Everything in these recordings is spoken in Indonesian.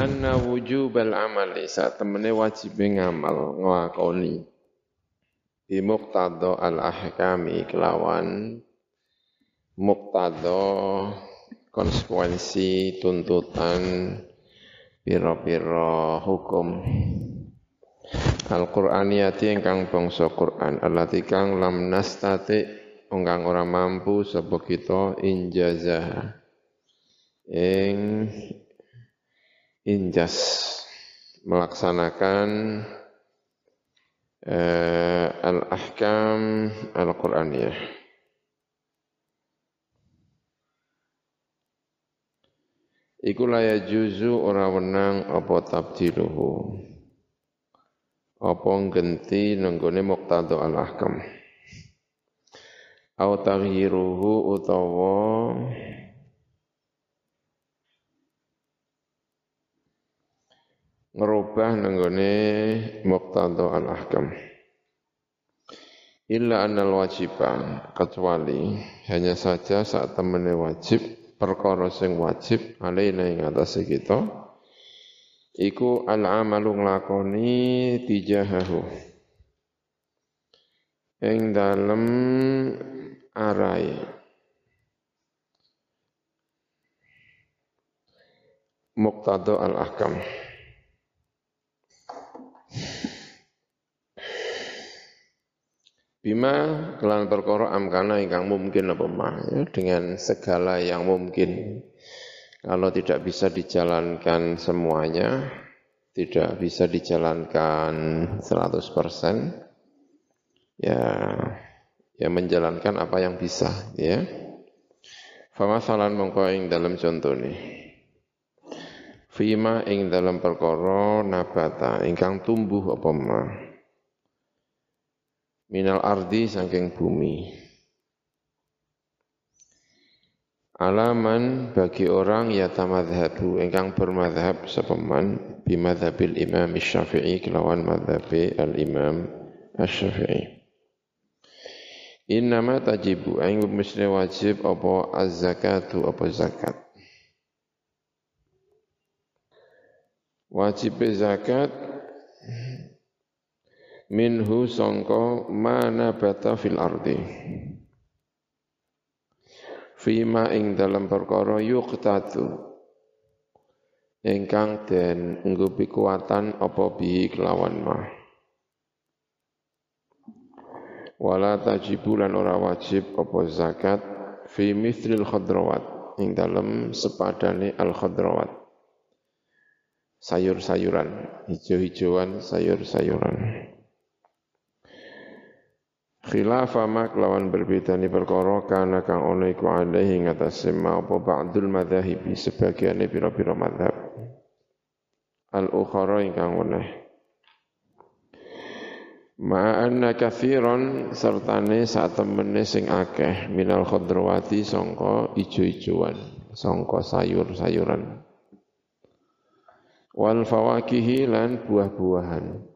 anna wujubal amali saat temene wajib ngamal nglakoni bi muqtada al ahkami kelawan muqtada konsekuensi tuntutan pira-pira hukum. Al-Qur'aniyati ingkang bangsa Qur'an allati kang lam nastati ingkang ora mampu sapa kita injazah ing injas melaksanakan eh, al-ahkam al-Qur'aniyah. Iku laya juzu ora wenang apa tabdiluhu. Apa genti nenggone muqtada al-ahkam. Au taghyiruhu utawa ngerubah nenggone muqtada al-ahkam. Illa annal wajiban kecuali hanya saja saat temene wajib perkara sing wajib alaina ing atase kita iku al-amalu nglakoni tijahahu ing dalem arai muqtada al-ahkam. Bima kelan perkara amkana ingkang mungkin apa mah ya, dengan segala yang mungkin. Kalau tidak bisa dijalankan semuanya, tidak bisa dijalankan 100%, ya ya menjalankan apa yang bisa ya. Famasalan mongko ing dalam contoh nih. Fima ing dalam perkara nabata ingkang tumbuh apa mah minal ardi saking bumi. Alaman bagi orang ya tamadhabu ingkang bermadhab sepeman bimadhabil imam syafi'i kelawan madhabi al-imam syafi'i Innama tajibu aing mesti wajib apa az-zakatu apa zakat. Wajib zakat minhu sangka mana bata fil ardi. Fima ing dalam perkara yuqtatu. Ingkang den nggo kekuatan apa bi kelawan mah. Wala tajibu lan ora wajib apa zakat fi mithlil khadrawat. Ing dalam sepadane al khadrawat sayur-sayuran hijau-hijauan sayur-sayuran Khilafa mak lawan berbeda ni perkara kana kang ono iku alaihi ngatasé apa ba'dul madhahibi sebagian pira-pira madhab. Al ukhara ingkang weneh Ma'anna kathiran sertane saat temene sing akeh minal khadrawati sangka ijo-ijoan sangka sayur-sayuran. Wal fawakihi lan buah-buahan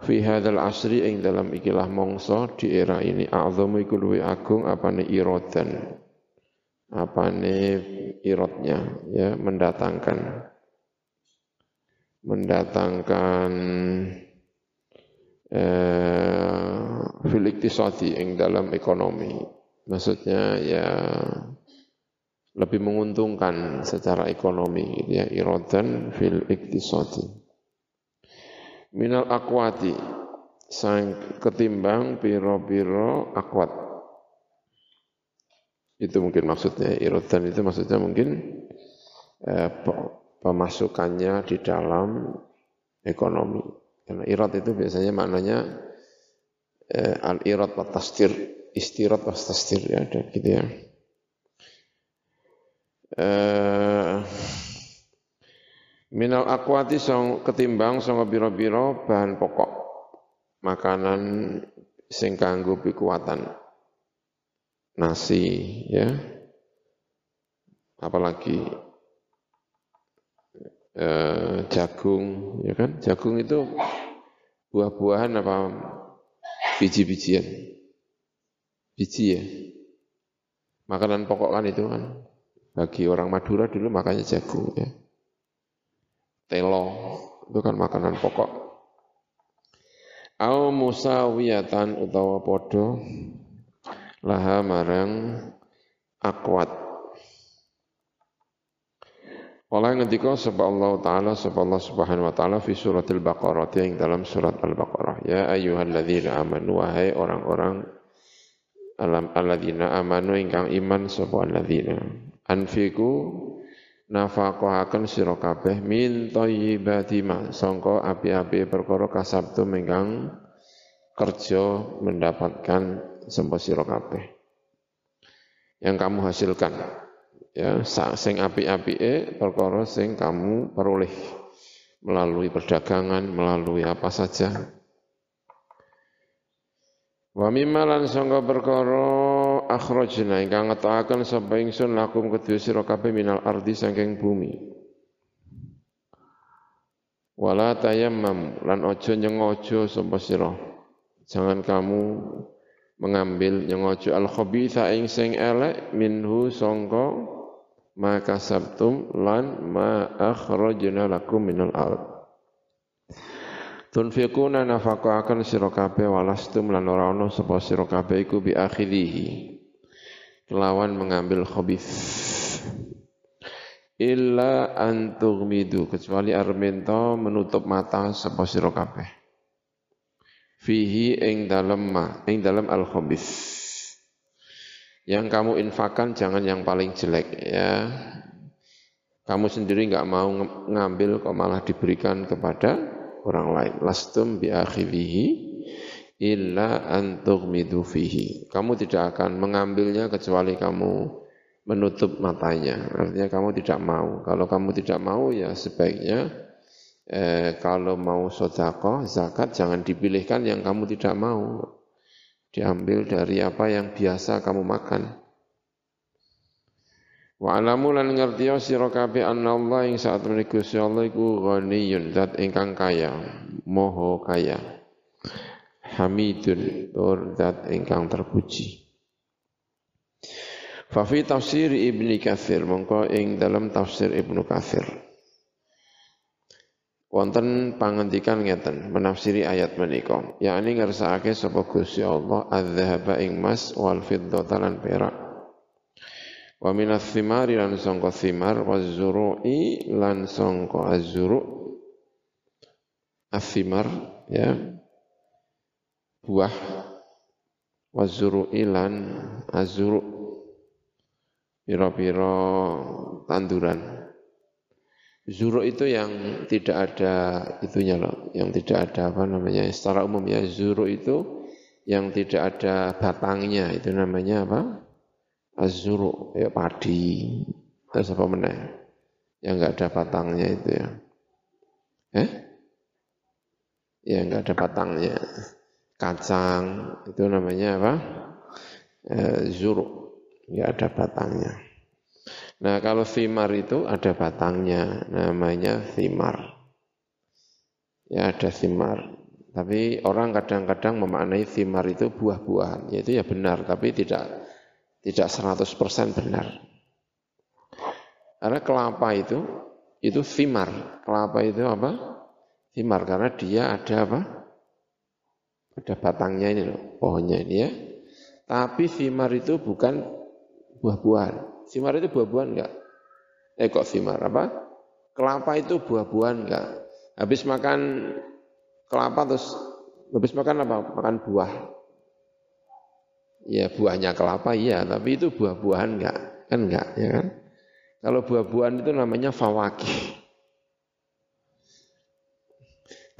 fi hadzal asri ing dalam ikilah mongso di era ini a'zamu iku luwi agung apane iradan apane iratnya ya mendatangkan. Mendatangkan eh, fil iktisadi ing dalam ekonomi. Maksudnya ya lebih menguntungkan secara ekonomi gitu ya iradan fil iktisadi minal akwati. Sang ketimbang piro-piro akwat. Itu mungkin maksudnya irodan itu maksudnya mungkin eh, pemasukannya di dalam ekonomi. Karena irat itu biasanya maknanya eh, al irat wa tastir istirat tastir ya ada gitu ya. Eh, Minal akwati song ketimbang song biro-biro bahan pokok makanan sing kanggo pikuatan. Nasi ya. Apalagi eh, jagung ya kan? Jagung itu buah-buahan apa biji-bijian? Biji ya. Makanan pokok kan itu kan bagi orang Madura dulu makanya jagung ya telo, itu kan makanan pokok. Au musawiyatan utawa podo laha marang akwat. Oleh ngendika sebab Allah taala sebab Allah Subhanahu wa taala fi suratil Baqarah yang dalam surat Al-Baqarah ya ayyuhalladzina amanu wahai orang-orang alam alladzina amanu ingkang iman sapa alladzina anfiku nafaqahaken sira kabeh min thayyibati ma. Sangka api-api perkara kasabtu ingkang kerja mendapatkan sapa sira kabeh. Yang kamu hasilkan ya sing api-apike perkara sing kamu peroleh melalui perdagangan melalui apa saja. Wa mimma lan sangka perkara akhrajna ingkang ngetokaken sapa ingsun lakum kedue sira kabeh minal ardi saking bumi. Wala tayammam lan aja nyengojo sapa sira. Jangan kamu mengambil nyengojo al khabitha ing sing elek minhu sangka maka sabtum lan ma akhrajna lakum minal ardh Tunfiquna nafaqakan sira kabeh walastum lan ora ana sapa iku bi akhirihi. Kelawan mengambil khabith. Illa antughmidu kecuali armento menutup mata sapa sira kabeh. Fihi ing dalem ma, ing dalem al khabith. Yang kamu infakan jangan yang paling jelek ya. Kamu sendiri nggak mau ngambil kok malah diberikan kepada orang lain. Lastum bi akhirihi illa antughmidu fihi. Kamu tidak akan mengambilnya kecuali kamu menutup matanya. Artinya kamu tidak mau. Kalau kamu tidak mau ya sebaiknya eh, kalau mau sodako, zakat jangan dipilihkan yang kamu tidak mau. Diambil dari apa yang biasa kamu makan. Wa alamu lan ngerti sira kabeh anna Allah ing saat menika Gusti Allah iku ghaniyun zat ingkang kaya, moho kaya. Hamidun tur zat ingkang terpuji. Fa fi tafsir Ibnu Katsir mongko ing dalam tafsir Ibnu Katsir. Wonten pangandikan ngeten menafsiri ayat menika yakni ngersakake sapa Gusti Allah adzhaba ing mas wal fiddata lan perak. Wa minas thimari lan sangka thimar wa zuru'i lan sangka azuru athimar ya buah wa zuru'i lan azuru pira-pira tanduran. Zuru itu yang tidak ada itunya loh, yang tidak ada apa namanya secara umum ya zuru itu yang tidak ada batangnya itu namanya apa? azuru ya padi terus apa meneh yang enggak ada batangnya itu ya. Eh? Ya enggak ada batangnya kacang itu namanya apa eh, zuru enggak ada batangnya nah kalau thimar itu ada batangnya namanya thimar ya ada thimar tapi orang kadang-kadang memaknai thimar itu buah-buahan yaitu ya benar tapi tidak tidak 100% benar. Karena kelapa itu itu thimar. Kelapa itu apa? Thimar karena dia ada apa? Ada batangnya ini loh, pohonnya ini ya. Tapi thimar itu bukan buah-buahan. Thimar itu buah-buahan enggak? Eh kok thimar apa? Kelapa itu buah-buahan enggak? Habis makan kelapa terus habis makan apa? Makan buah. Ya buahnya kelapa iya, tapi itu buah-buahan enggak? Kan enggak, ya kan? Kalau buah-buahan itu namanya fawakih.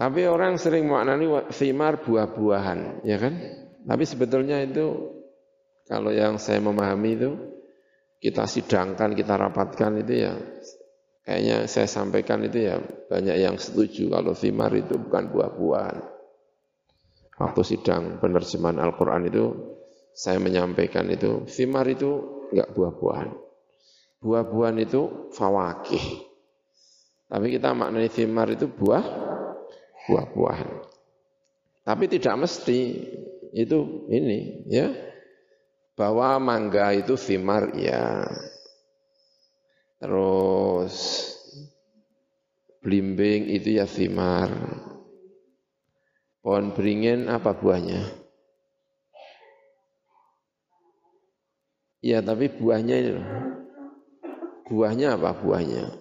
Tapi orang sering maknani thimar buah-buahan, ya kan? Tapi sebetulnya itu kalau yang saya memahami itu kita sidangkan, kita rapatkan itu ya kayaknya saya sampaikan itu ya banyak yang setuju kalau thimar itu bukan buah-buahan. Waktu sidang penerjemahan Al-Quran itu saya menyampaikan itu, thimar itu enggak buah-buahan. Buah-buahan itu fawakih. Tapi kita maknai thimar itu buah, buah-buahan. Tapi tidak mesti itu ini ya bahwa mangga itu thimar ya terus Blimbing itu ya thimar. Pohon beringin apa buahnya? Ya tapi buahnya ini. Buahnya apa buahnya?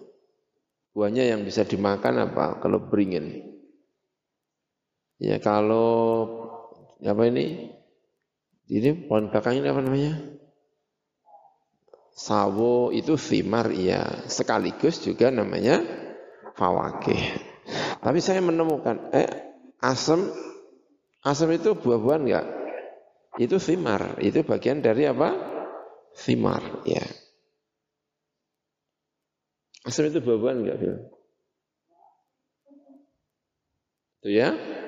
Buahnya yang bisa dimakan apa kalau beringin? Ya kalau apa ini? Ini pohon belakang ini apa namanya? Sawo itu thimar ya, sekaligus juga namanya fawakih. Tapi saya menemukan, eh asam, asam itu buah-buahan enggak? Itu thimar, itu bagian dari apa? Thimar, ya. Asam itu buah-buahan enggak? Itu ya?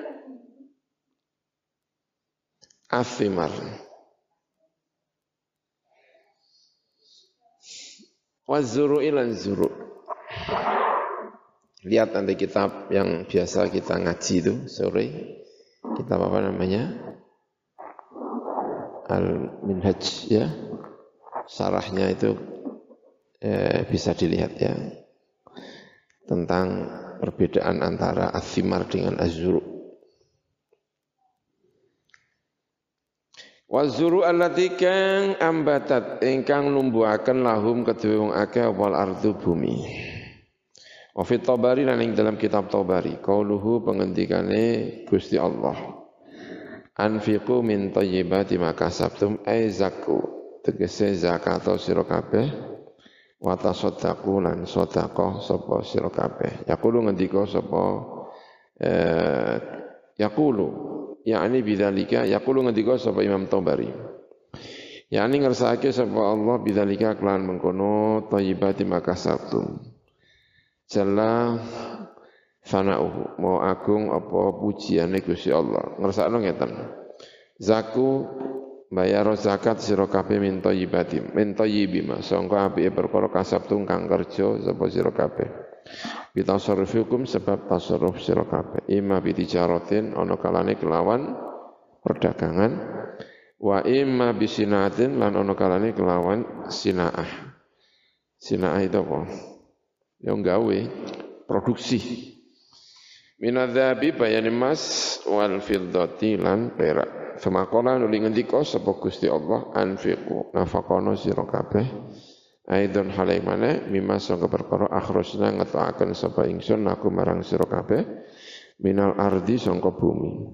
Athimar. Wazuru ilan zuru. Lihat nanti kitab yang biasa kita ngaji itu sore. Kitab apa namanya? Al-Minhaj ya. Sarahnya itu eh, bisa dilihat ya. Tentang perbedaan antara athimar dengan azuru. Wazuru allati kang ambatat ingkang numbuhaken lahum kedue wong akeh wal ardu bumi. Wa fit Tabari lan ing dalam kitab Tabari qauluhu pengendikane Gusti Allah. Anfiqu min thayyibati ma kasabtum ay zakku tegese zakat sira kabeh wa tasaddaqu lan sedekah sapa sira kabeh. Yaqulu ngendika sapa eh yaqulu yakni bidzalika yaqulu ngendika sapa Imam Tabari. Yani ngersake sapa Allah bidzalika kelan mengkono thayyibati ma kasabtum jalla sanauhu mau agung apa pujiane Gusti Allah. Ngersakno ngeten. Zaku bayar zakat sira kabeh min thayyibati min thayyibi ma sangka apike perkara kasabtung kang kerja sapa sira kabeh bitasarrufikum sebab tasarruf sira kabeh. Imma bitijaratin ana kalane kelawan perdagangan. Wa imma bisinatin lan ana kalane kelawan sinaah. Sinaah itu apa? Yang gawe produksi. Minadzabi bayan emas wal fiddati lan perak. Semakola nuli ngendika sapa Gusti Allah anfiqu nafaqana sira kabeh aidon halai mana? Mimma sangka perkara akhrajna ngetokaken sapa ingsun aku marang sira kabeh minal ardi sangka bumi.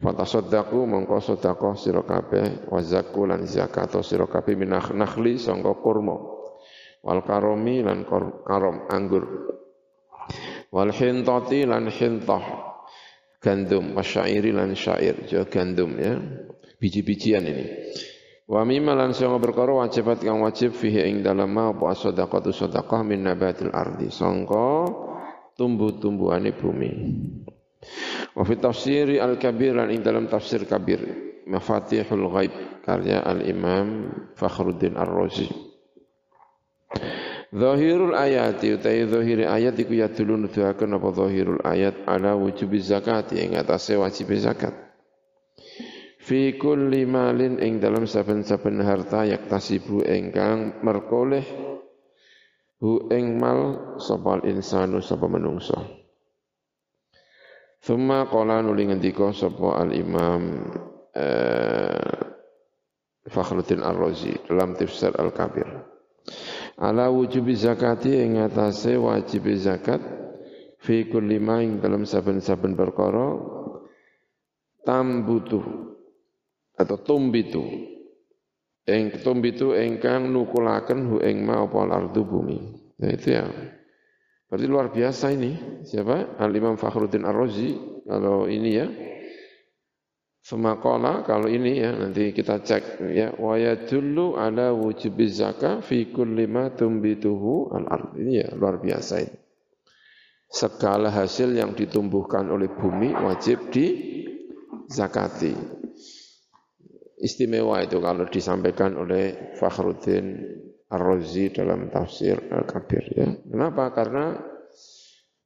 Fatasaddaqu mongko sedekah sira kabeh wa zakku lan zakat sira kabeh minah nakhli sangka kurma. Wal karomi lan karom anggur. Wal hintati lan hintah gandum wasyairi lan syair. Jo gandum ya. Biji-bijian ini wa mimma lan sanga perkara wajibat kang wajib fihi ing dalem ma apa sadaqatu sadaqah min nabatil ardi. Sangka tumbuh-tumbuhane bumi. Wa fi tafsiri al-kabir lan ing dalam tafsir kabir. Mafatihul ghaib karya al-imam Fakhruddin Ar-Razi. Zahirul ayat utai zahir ayat iku ya dulu nuduhaken apa zahirul ayat ala wujubi zakat ing atase wajib zakat. Fi kulli malin ing dalam saben-saben harta yak tasibu ingkang merkoleh hu ing mal sapa insanu sapa menungso. Thumma qala nuli ngendika sapa al imam eh, Fakhruddin Ar-Razi dalam tafsir Al-Kabir ala wujubi zakati ing atase wajib zakat fi kulli ma dalam saben-saben perkara tambutu atau tumbitu ing tumbitu ingkang nukulaken hu ing ma apa ardu bumi. Nah itu ya. Berarti luar biasa ini. Siapa? Al Imam Fakhruddin Ar-Razi. Kalau ini ya. Semakola kalau ini ya nanti kita cek ya. Wa yadullu ala wujubi zakah fi kulli ma tumbituhu al ard. Ini ya luar biasa ini. Segala hasil yang ditumbuhkan oleh bumi wajib di zakati. Istimewa itu kalau disampaikan oleh Fakhruddin Ar-Razi dalam tafsir Al-Kabir ya. Kenapa? Karena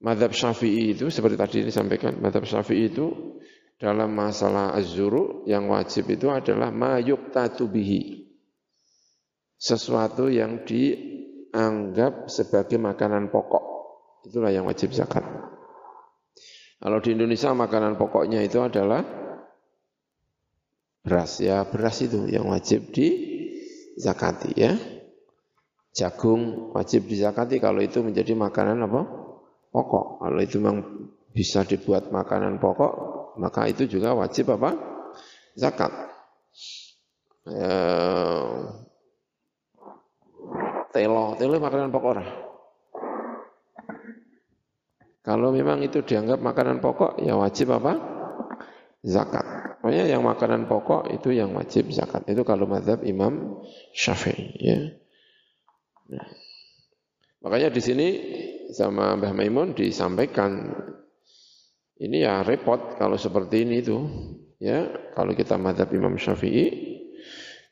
madhab Syafi'i itu seperti tadi disampaikan, madhab Syafi'i itu dalam masalah azuru yang wajib itu adalah mayuk tatubihi sesuatu yang dianggap sebagai makanan pokok Itulah yang wajib zakat. Kalau di Indonesia makanan pokoknya itu adalah beras ya, beras itu yang wajib di zakati ya. Jagung wajib dizakati kalau itu menjadi makanan apa? Pokok. Kalau itu memang bisa dibuat makanan pokok, maka itu juga wajib apa? Zakat. Eh, telo, telo makanan pokok orang. Kalau memang itu dianggap makanan pokok, ya wajib apa? Zakat. Pokoknya yang makanan pokok itu yang wajib zakat. Itu kalau madhab Imam Syafi'i. Ya. Nah. Makanya di sini sama Mbah Maimun disampaikan ini ya repot kalau seperti ini itu ya kalau kita madhab Imam Syafi'i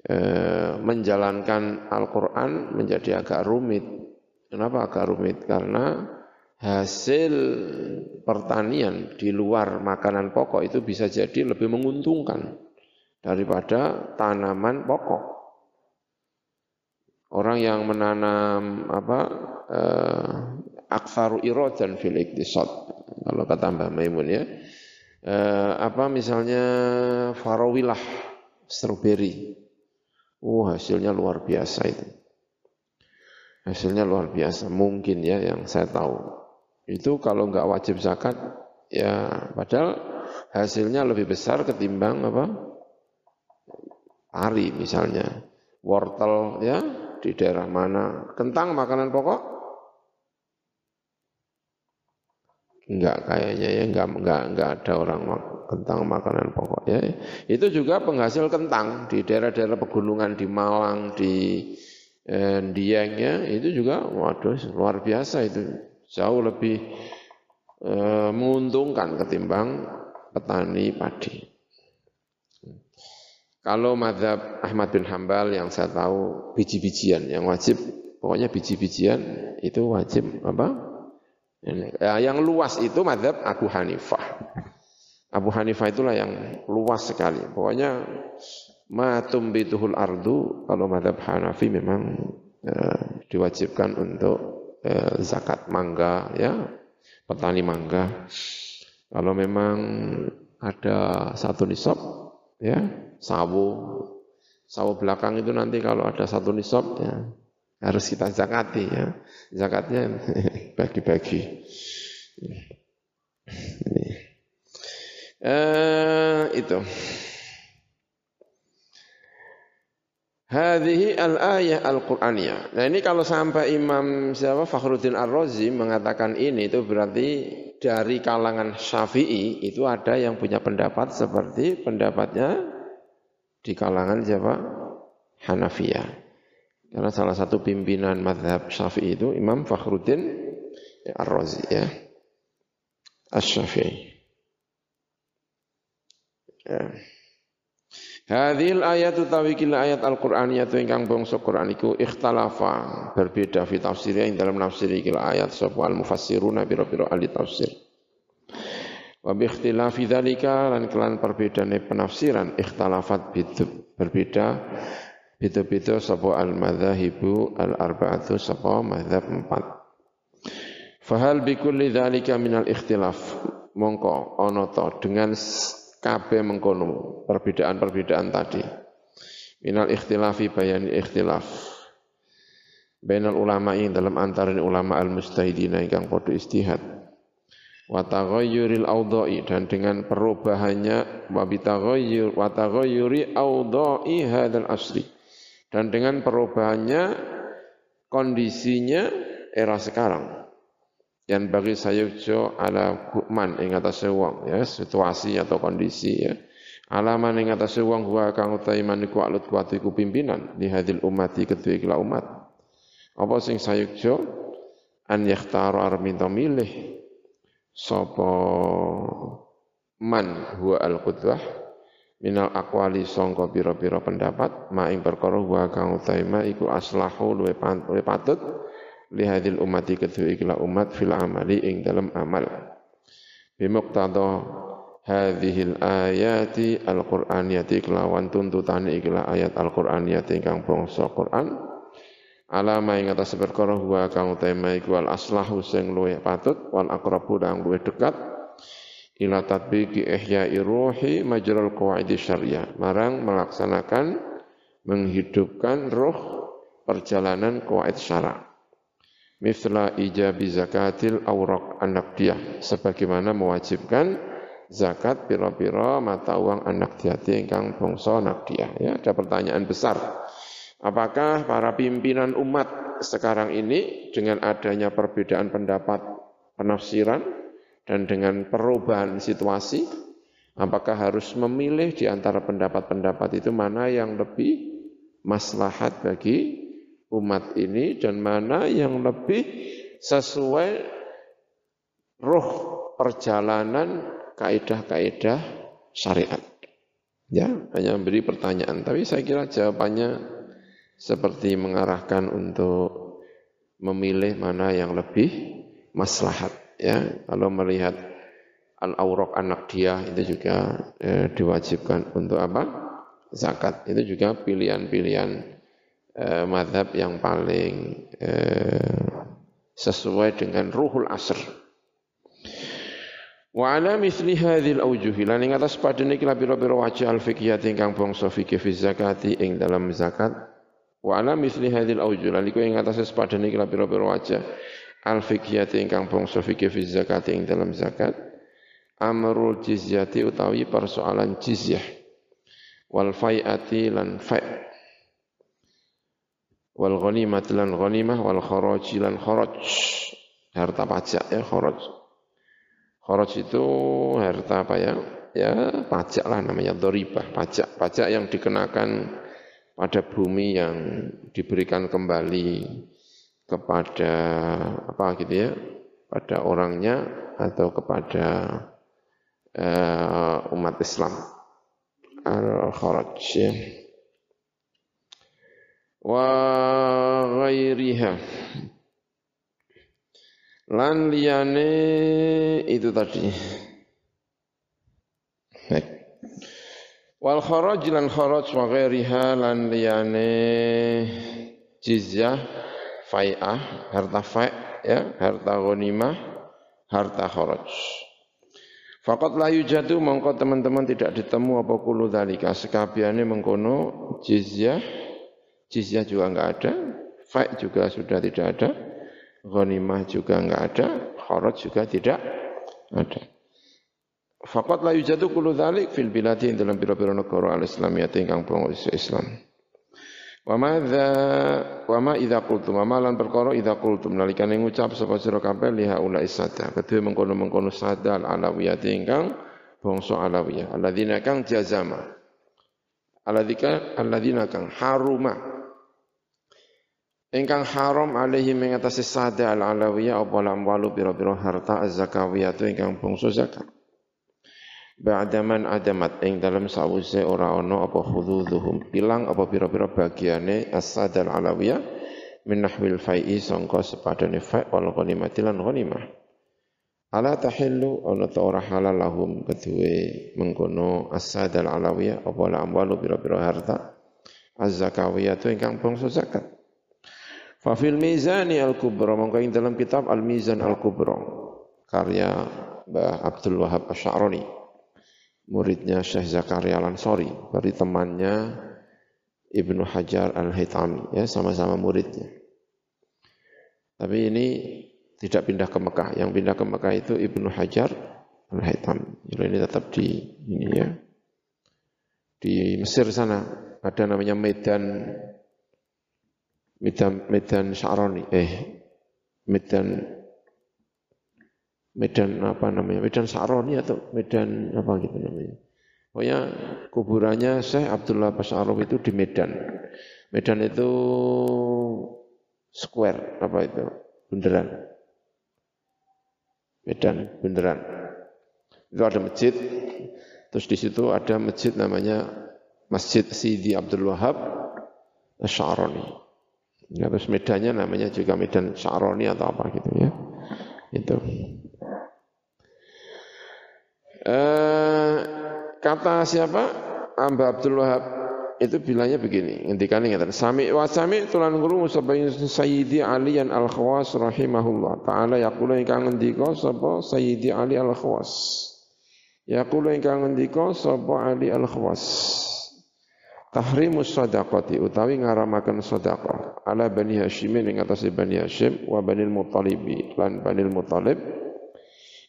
eh, menjalankan Al-Quran menjadi agak rumit. Kenapa agak rumit? Karena hasil pertanian di luar makanan pokok itu bisa jadi lebih menguntungkan daripada tanaman pokok. Orang yang menanam apa eh, aksaru dan fil iktisad kalau kata Mbah Maimun ya. Eh, apa misalnya farawilah strawberry. Oh, hasilnya luar biasa itu. Hasilnya luar biasa, mungkin ya yang saya tahu. Itu kalau nggak wajib zakat, ya padahal hasilnya lebih besar ketimbang apa? Pari misalnya, wortel ya di daerah mana, kentang makanan pokok? Enggak kayaknya ya, enggak, enggak, enggak ada orang kentang makanan pokok ya. Itu juga penghasil kentang di daerah-daerah pegunungan di Malang, di eh, Dieng ya, itu juga waduh luar biasa itu. Jauh lebih eh, menguntungkan ketimbang petani padi. Kalau madhab Ahmad bin Hambal yang saya tahu biji-bijian yang wajib, pokoknya biji-bijian itu wajib apa? Ya, yang luas itu madhab Abu Hanifah. Abu Hanifah itulah yang luas sekali. Pokoknya matum bituhul ardu kalau madhab Hanafi memang eh, diwajibkan untuk eh, zakat mangga ya petani mangga. Kalau memang ada satu nisab ya sawo. Sawo belakang itu nanti kalau ada satu nisab ya harus kita zakati ya. Zakatnya bagi-bagi. Eh, itu Hadhihi al-ayah al-Qur'aniyah. Nah ini kalau sampai Imam siapa Fakhruddin Ar-Razi mengatakan ini itu berarti dari kalangan Syafi'i itu ada yang punya pendapat seperti pendapatnya di kalangan siapa? Hanafiyah. Karena salah satu pimpinan madhab Syafi'i itu Imam Fakhruddin Ar-Razi ya. As-Syafi'i. Ya. Hadhil ayatu tawikil ayat Al-Qur'aniyatu ingkang bangsa Qur'an iku ikhtalafa berbeda fi tafsirnya ing dalam nafsir iki ayat sapa al-mufassiruna biro-biro ahli tafsir. Wa bi ikhtilafi dzalika lan kelan perbedaane penafsiran ikhtalafat bidu berbeda beda-beda sapa al-madzahibu al-arba'atu sapa mazhab empat. Fahal bi kulli dzalika minal ikhtilaf mongko ana dengan kabeh mengkono perbedaan-perbedaan tadi. Minal ikhtilafi bayani ikhtilaf. Bainal ulama yang dalam antaran ulama al-mustahidina yang podo istihad. Wa taghayyuril dan dengan perubahannya wa bitaghayyur wa taghayyuri awda'i hadzal asri. Dan dengan perubahannya kondisinya era sekarang yang bagi sayukjo ala man ing atase wong ya situasi atau kondisi ya. Alaman ing atase wong wa kang utahe maniku alut kuat iku pimpinan di hadil umati kedua kila umat. Apa sing sayukjo an yakhtaru arminto milih sapa man huwa al qudwah minal aqwali sangka pira-pira pendapat ma ing perkara wa kang utahe iku aslahu luwe patut lihadil umati kedua ikilah umat fil amali ing dalam amal bimuqtada hadhil ayati al-qur'aniyati kelawan tuntutan ikilah ayat al-qur'aniyati ingkang bangsa Qur'an alama ing atas perkara huwa kang tema iku al aslahu sing luwih patut wal aqrabu kang luwih dekat ila tatbiqi ihya'i ruhi majral qawaid syariah marang melaksanakan menghidupkan roh perjalanan qawaid syara mithla ijabi zakatil awraq anaqdiyah sebagaimana mewajibkan zakat pira-pira mata uang anak diati ingkang bangsa nakdiyah ya ada pertanyaan besar. Apakah para pimpinan umat sekarang ini dengan adanya perbedaan pendapat penafsiran dan dengan perubahan situasi, apakah harus memilih di antara pendapat-pendapat itu mana yang lebih maslahat bagi umat ini dan mana yang lebih sesuai roh perjalanan kaidah-kaidah syariat. Ya, hanya memberi pertanyaan, tapi saya kira jawabannya seperti mengarahkan untuk memilih mana yang lebih maslahat ya kalau melihat al-awraq anak dia itu juga eh, diwajibkan untuk apa zakat itu juga pilihan-pilihan eh, madhab yang paling eh, sesuai dengan ruhul asr. Wa ala misli hadhil aujuhi lan ing atas padane kila pira-pira wajah al fiqhiyah ingkang bangsa fikih fi zakati ing dalam zakat. Wa ala misli hadhil aujuh lan iku ing atas padane kila pira-pira wajah al fiqhiyati ingkang bangsa fikih fi zakat ing dalam zakat. Amrul jizyati utawi persoalan jizyah. Wal fai'ati lan fa' wal ghanimah lan ghanimah wal kharaj lan kharaj. Harta pajak ya kharaj. Kharaj itu harta apa ya? Ya pajak lah namanya doribah pajak. Pajak yang dikenakan pada bumi yang diberikan kembali kepada apa gitu ya, pada orangnya atau kepada uh, umat Islam. Al-Kharaj ya. Wa ghairiha. Lan liyane itu tadi. Wal kharaj lan kharaj wa ghairiha lan liyane jizyah fai'ah, harta fai' ya, harta ghanimah, harta kharaj. Fakat layu jatuh mongko teman-teman tidak ditemu apa kulu dalika sekabiane mengkono jizyah jizyah juga enggak ada fai juga sudah tidak ada ghanimah juga enggak ada kharaj juga tidak ada. Fakat layu jatuh kulu dalik fil bilati dalam biro-biro negara al-islamiyah ingkang bangsa Islam. Wa madza wa ma idza qultum wa lan perkara idza qultum. Nalikane ngucap sapa sira kabeh liha ula isada. Kedue mengkono-mengkono sada al alawiyah ingkang bangsa alawiyah. Alladzina kang jazama. Alladzika alladzina kang haruma ingkang haram alaihi ing atase sada al alawiyah apa lam walu pira-pira harta az-zakawiyah ingkang bangsa zakat Ba'daman adamat ing dalam sawise ora ana apa hududzuhum pilang apa pira-pira bagiane as-sadal alawiyah min nahwil fai'i sangka sepadane fa' wal ghanimati lan ghanimah. Ala tahillu ana ta ora halal lahum kedue mengkono as-sadal alawiyah apa la amwalu pira-pira harta az-zakawiyah ingkang bangsa zakat. Fa fil mizani al-kubra mongko ing dalam kitab al-mizan al-kubra karya Mbah Abdul Wahab Asy'arani muridnya Syekh Zakaria Lansori, dari temannya Ibnu Hajar Al-Haytami, ya sama-sama muridnya. Tapi ini tidak pindah ke Mekah. Yang pindah ke Mekah itu Ibnu Hajar Al-Haytami. Jadi ini tetap di ini ya. Di Mesir sana ada namanya Medan Medan Medan Syaroni, eh Medan Medan apa namanya? Medan Sa'roni atau Medan apa gitu namanya. Pokoknya kuburannya Syekh Abdullah Basarov itu di Medan. Medan itu square apa itu? Bundaran. Medan bundaran. Itu ada masjid. Terus di situ ada masjid namanya Masjid Sidi Abdul Wahab Syaroni. Ya, terus medannya namanya juga Medan Syaroni atau apa gitu ya. Itu. Eh, kata siapa? Amba Abdul Wahab itu bilangnya begini, ngendikan ngeten. Sami wa sami tulan guru sabayin Sayyidi Ali al Khawas rahimahullah taala yaqulu ingkang ngendika sapa Sayyidi Ali al Khawas. Yaqulu ingkang ngendika sapa Ali al Khawas. Tahrimus sadaqati utawi ngaramaken sedekah ala Bani Hashim ing atase Bani Hashim wa Bani Muttalibi lan Bani Muttalib.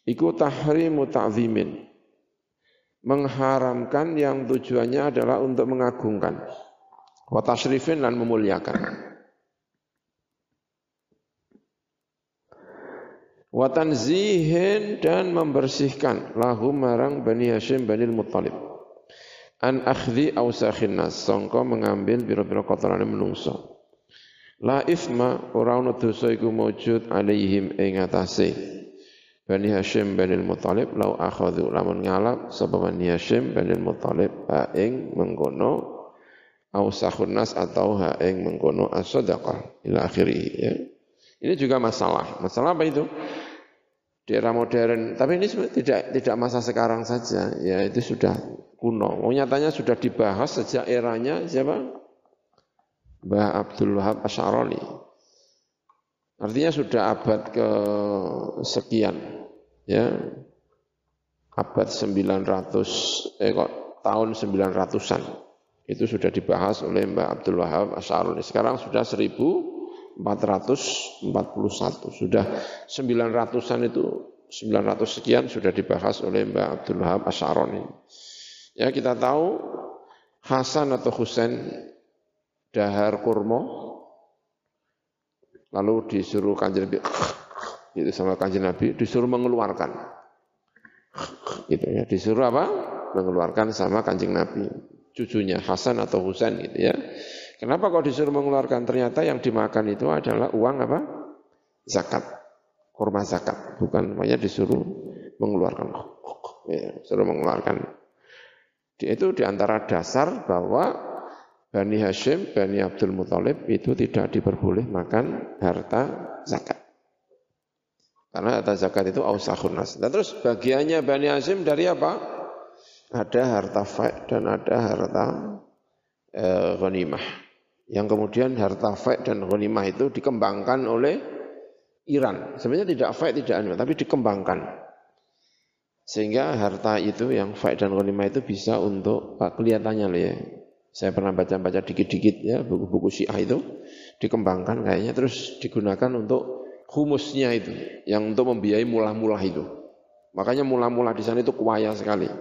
Iku tahrimu ta'zimin. Mengharamkan yang tujuannya adalah untuk mengagungkan. Wa tasrifin dan memuliakan. Wa tanzihin dan membersihkan. Lahu marang Bani Hashim Bani Muttalib an akhdi ausakhin nas sangka mengambil biro-biro kotoran menungso la isma ora ana dosa iku maujud alaihim ing atase Bani Hashim Bani Muttalib lau akhadhu lamun ngalap sapa Bani Hashim Bani Muttalib ha ing mengkono ausahun nas atau ha ing mengkono as-sadaqah ila akhiri ya. Ini juga masalah. Masalah apa itu? Di era modern, tapi ini tidak tidak masa sekarang saja, ya itu sudah kuno. Oh, nyatanya sudah dibahas sejak eranya siapa? Mbah Abdul Wahab Asy'arani. Artinya sudah abad ke sekian ya abad 900 eh kok tahun 900-an itu sudah dibahas oleh Mbak Abdul Wahab Asyaruni. Sekarang sudah 1441, sudah 900-an itu 900 sekian sudah dibahas oleh Mbak Abdul Wahab Asyaruni. Ya kita tahu Hasan atau Husain dahar kurma lalu disuruh kanjeng itu sama kanjeng Nabi disuruh mengeluarkan. Gitu ya disuruh apa? Mengeluarkan sama kanjeng Nabi cucunya Hasan atau Husain gitu ya. Kenapa kok disuruh mengeluarkan? Ternyata yang dimakan itu adalah uang apa? Zakat kurma zakat bukan namanya disuruh mengeluarkan. Ya, suruh mengeluarkan itu di antara dasar bahwa Bani Hashim, Bani Abdul Muthalib itu tidak diperboleh makan harta zakat. Karena harta zakat itu ausahun nas. Dan terus bagiannya Bani Hashim dari apa? Ada harta faid dan ada harta e, ghanimah. Yang kemudian harta faid dan ghanimah itu dikembangkan oleh Iran. Sebenarnya tidak faid, tidak anu, tapi dikembangkan. Sehingga harta itu yang faid dan ghanimah itu bisa untuk, kelihatannya loh ya, saya pernah baca-baca dikit-dikit ya, buku-buku syiah itu, dikembangkan kayaknya, terus digunakan untuk humusnya itu yang untuk membiayai mula-mula itu. Makanya mula-mula di sana itu kuaya sekali.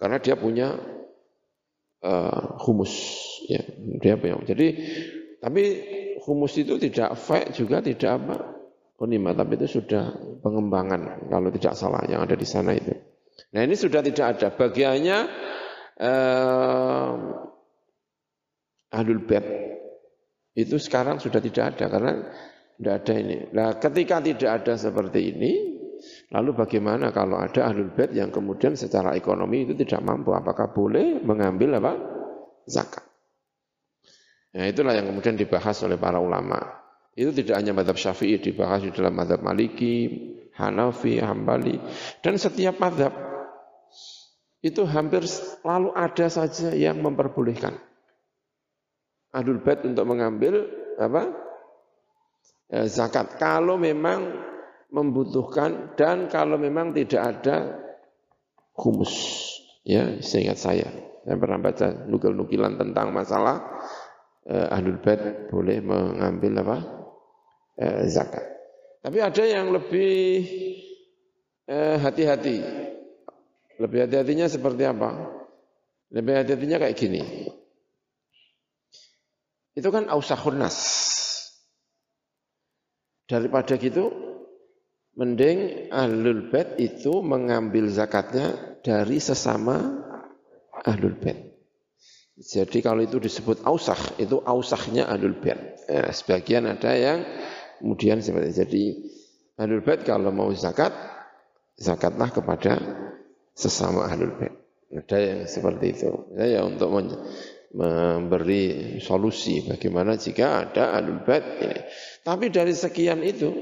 Karena dia punya uh, humus ya, dia punya. Jadi tapi humus itu tidak fake juga tidak apa konima, tapi itu sudah pengembangan kalau tidak salah yang ada di sana itu. Nah ini sudah tidak ada. Bagiannya uh, ahlul bait itu sekarang sudah tidak ada karena tidak ada ini. Nah, ketika tidak ada seperti ini, lalu bagaimana kalau ada ahlul bait yang kemudian secara ekonomi itu tidak mampu? Apakah boleh mengambil apa? Zakat. Nah, itulah yang kemudian dibahas oleh para ulama. Itu tidak hanya madhab syafi'i, dibahas di dalam madhab maliki, hanafi, hambali, dan setiap madhab itu hampir selalu ada saja yang memperbolehkan. Ahlul bait untuk mengambil apa? Eh, zakat. Kalau memang membutuhkan dan kalau memang tidak ada humus. Ya, seingat saya. Saya pernah baca nukil-nukilan tentang masalah eh, Ahlul boleh mengambil apa? Eh, zakat. Tapi ada yang lebih eh, hati-hati. Lebih hati-hatinya seperti apa? Lebih hati-hatinya kayak gini. Itu kan ausahun nas. Daripada gitu, mending ahlul bait itu mengambil zakatnya dari sesama ahlul bait. Jadi kalau itu disebut ausah, itu ausahnya ahlul bait. Ya, sebagian ada yang kemudian seperti jadi ahlul bait kalau mau zakat, zakatlah kepada sesama ahlul bait. Ada yang seperti itu. Ya, ya untuk memberi solusi bagaimana jika ada ahlul bait ini. Tapi dari sekian itu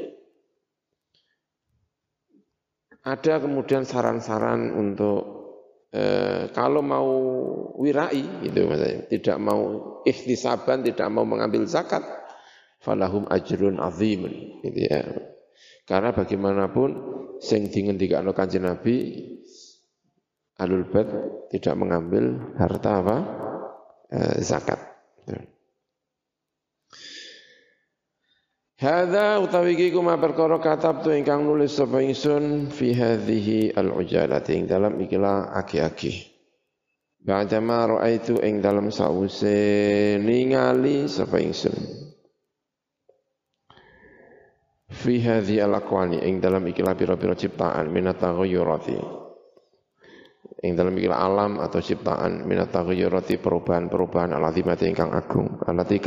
ada kemudian saran-saran untuk eh, kalau mau wirai itu maksudnya tidak mau ikhtisaban tidak mau mengambil zakat falahum ajrun azimun gitu ya karena bagaimanapun sing dingendikakno Kanjeng Nabi alul bait tidak mengambil harta apa eh, zakat Hadza utawi iki kuma perkara katab tu ingkang nulis sapa ingsun fi hadhihi al-ujalati ing dalam ikilah aki-aki. Ba'da ma ra'aitu ing dalam sause ningali sapa ingsun. Fi hadhihi al-aqwani ing dalam ikilah pira-pira ciptaan minat taghayyurati. Ing dalam ikilah alam atau ciptaan minat taghayyurati perubahan-perubahan alazimati ingkang agung. Alati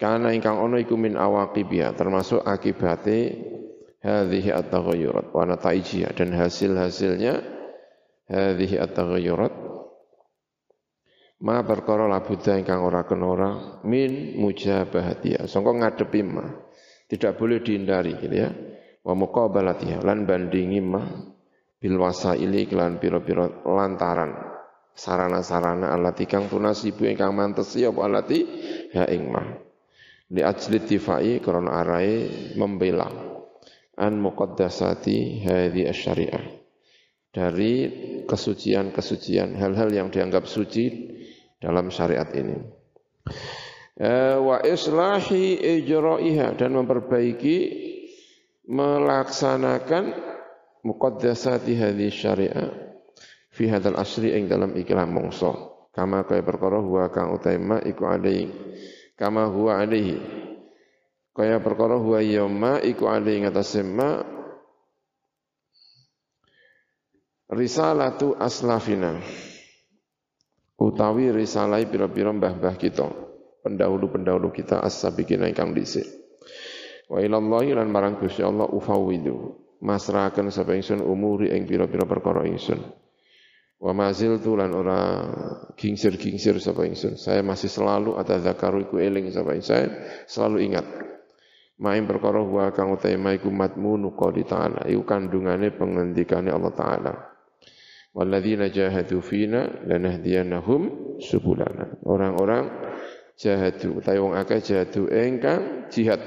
karena ingkang ono iku min awaqibia termasuk akibate hadhihi at-taghayyurat wa nataijiha dan hasil-hasilnya hadhihi at-taghayyurat ma perkara labuda ingkang ora kena ora min mujabahatia sangka ngadepi ma tidak boleh dihindari gitu ya. Wa muqabalatiha lan bandingi ma bil wasaili kelan pira-pira lantaran. Sarana-sarana alati kang tunasibu ingkang mantes ya apa alati ha ing ma li ajli tifai karena arai membela an muqaddasati hadhi syariah dari kesucian-kesucian hal-hal yang dianggap suci dalam syariat ini wa islahi ijra'iha dan memperbaiki melaksanakan muqaddasati hadhi syariah fi hadzal asri ing dalam ikilah mongso kama kaya perkara huwa kang utaima iku alai kama huwa alaihi. Kaya perkara huwa yawma iku alaihi ngatasé ma risalatu aslafina. Utawi risalai pira-pira mbah-mbah kita pendahulu-pendahulu kita as-sabiqina ingkang dhisik wa ilallahi lan marang Gusti Allah ufawwidu masrahaken sapa ingsun umuri ing pira-pira perkara ingsun Wa mazil tulan ora gingsir-gingsir sapa ingsun. Saya masih selalu atadzakaru iku eling sapa saya selalu ingat. Maim perkara wa kang utama iku matmunu qali ta'ala. Iku kandungane pengendikane Allah taala. Walladzina jahadu fina lanahdiyannahum subulana. Orang-orang jahadu. Utawi wong akeh jahadu. Engkang jihad.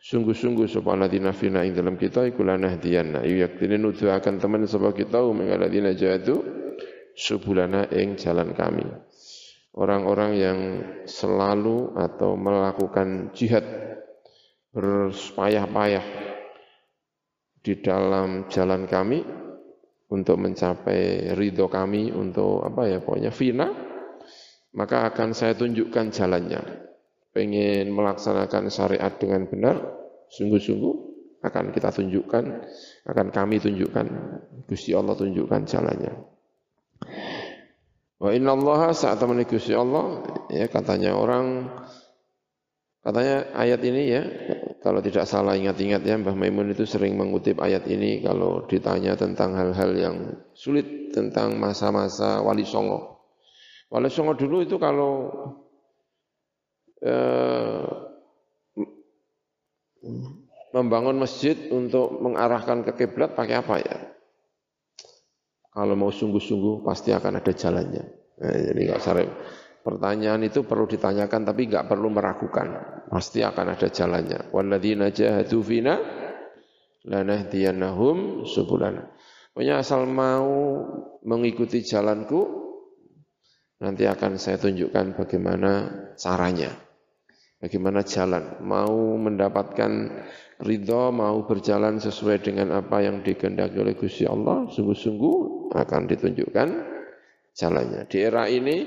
Sungguh-sungguh sapa ladina fina ing dalam kita iku lanahdiyana yaktine nuduhaken temen sapa kita uming ladina jahadu subulana ing jalan kami. Orang-orang yang selalu atau melakukan jihad berpayah-payah di dalam jalan kami untuk mencapai ridho kami untuk apa ya pokoknya fina maka akan saya tunjukkan jalannya pengen melaksanakan syariat dengan benar, sungguh-sungguh akan kita tunjukkan, akan kami tunjukkan, Gusti Allah tunjukkan jalannya. Wa inna Allah saat teman Gusti Allah, ya katanya orang, katanya ayat ini ya, kalau tidak salah ingat-ingat ya, Mbah Maimun itu sering mengutip ayat ini kalau ditanya tentang hal-hal yang sulit tentang masa-masa Wali Songo. Wali Songo dulu itu kalau Eh, membangun masjid untuk mengarahkan ke kiblat pakai apa ya? Kalau mau sungguh-sungguh pasti akan ada jalannya. Nah, jadi nggak usah pertanyaan itu perlu ditanyakan tapi nggak perlu meragukan. Pasti akan ada jalannya. Walladzina jahadu fina lanahdiyannahum subulana. Pokoknya asal mau mengikuti jalanku nanti akan saya tunjukkan bagaimana caranya. Bagaimana jalan? Mau mendapatkan ridho, mau berjalan sesuai dengan apa yang dikehendaki oleh Gusti Allah, sungguh-sungguh akan ditunjukkan jalannya. Di era ini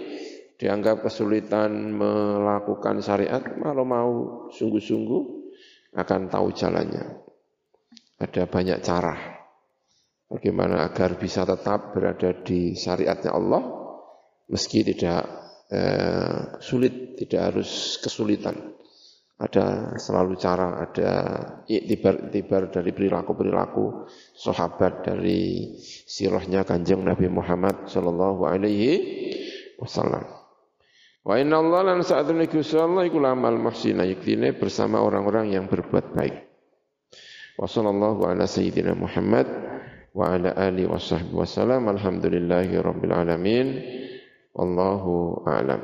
dianggap kesulitan melakukan syariat, kalau mau sungguh-sungguh akan tahu jalannya. Ada banyak cara. Bagaimana agar bisa tetap berada di syariatnya Allah, meski tidak eh, sulit, tidak harus kesulitan. Ada selalu cara, ada iktibar-iktibar dari perilaku-perilaku sahabat dari sirahnya kanjeng Nabi Muhammad sallallahu alaihi wasallam. Wa inna Allah lan sa'atun Gusti Allah iku lamal muhsina yaktine bersama orang-orang yang berbuat baik. Wa sallallahu ala sayyidina Muhammad wa ala alihi washabbihi wasallam alhamdulillahi rabbil alamin wallahu a'lam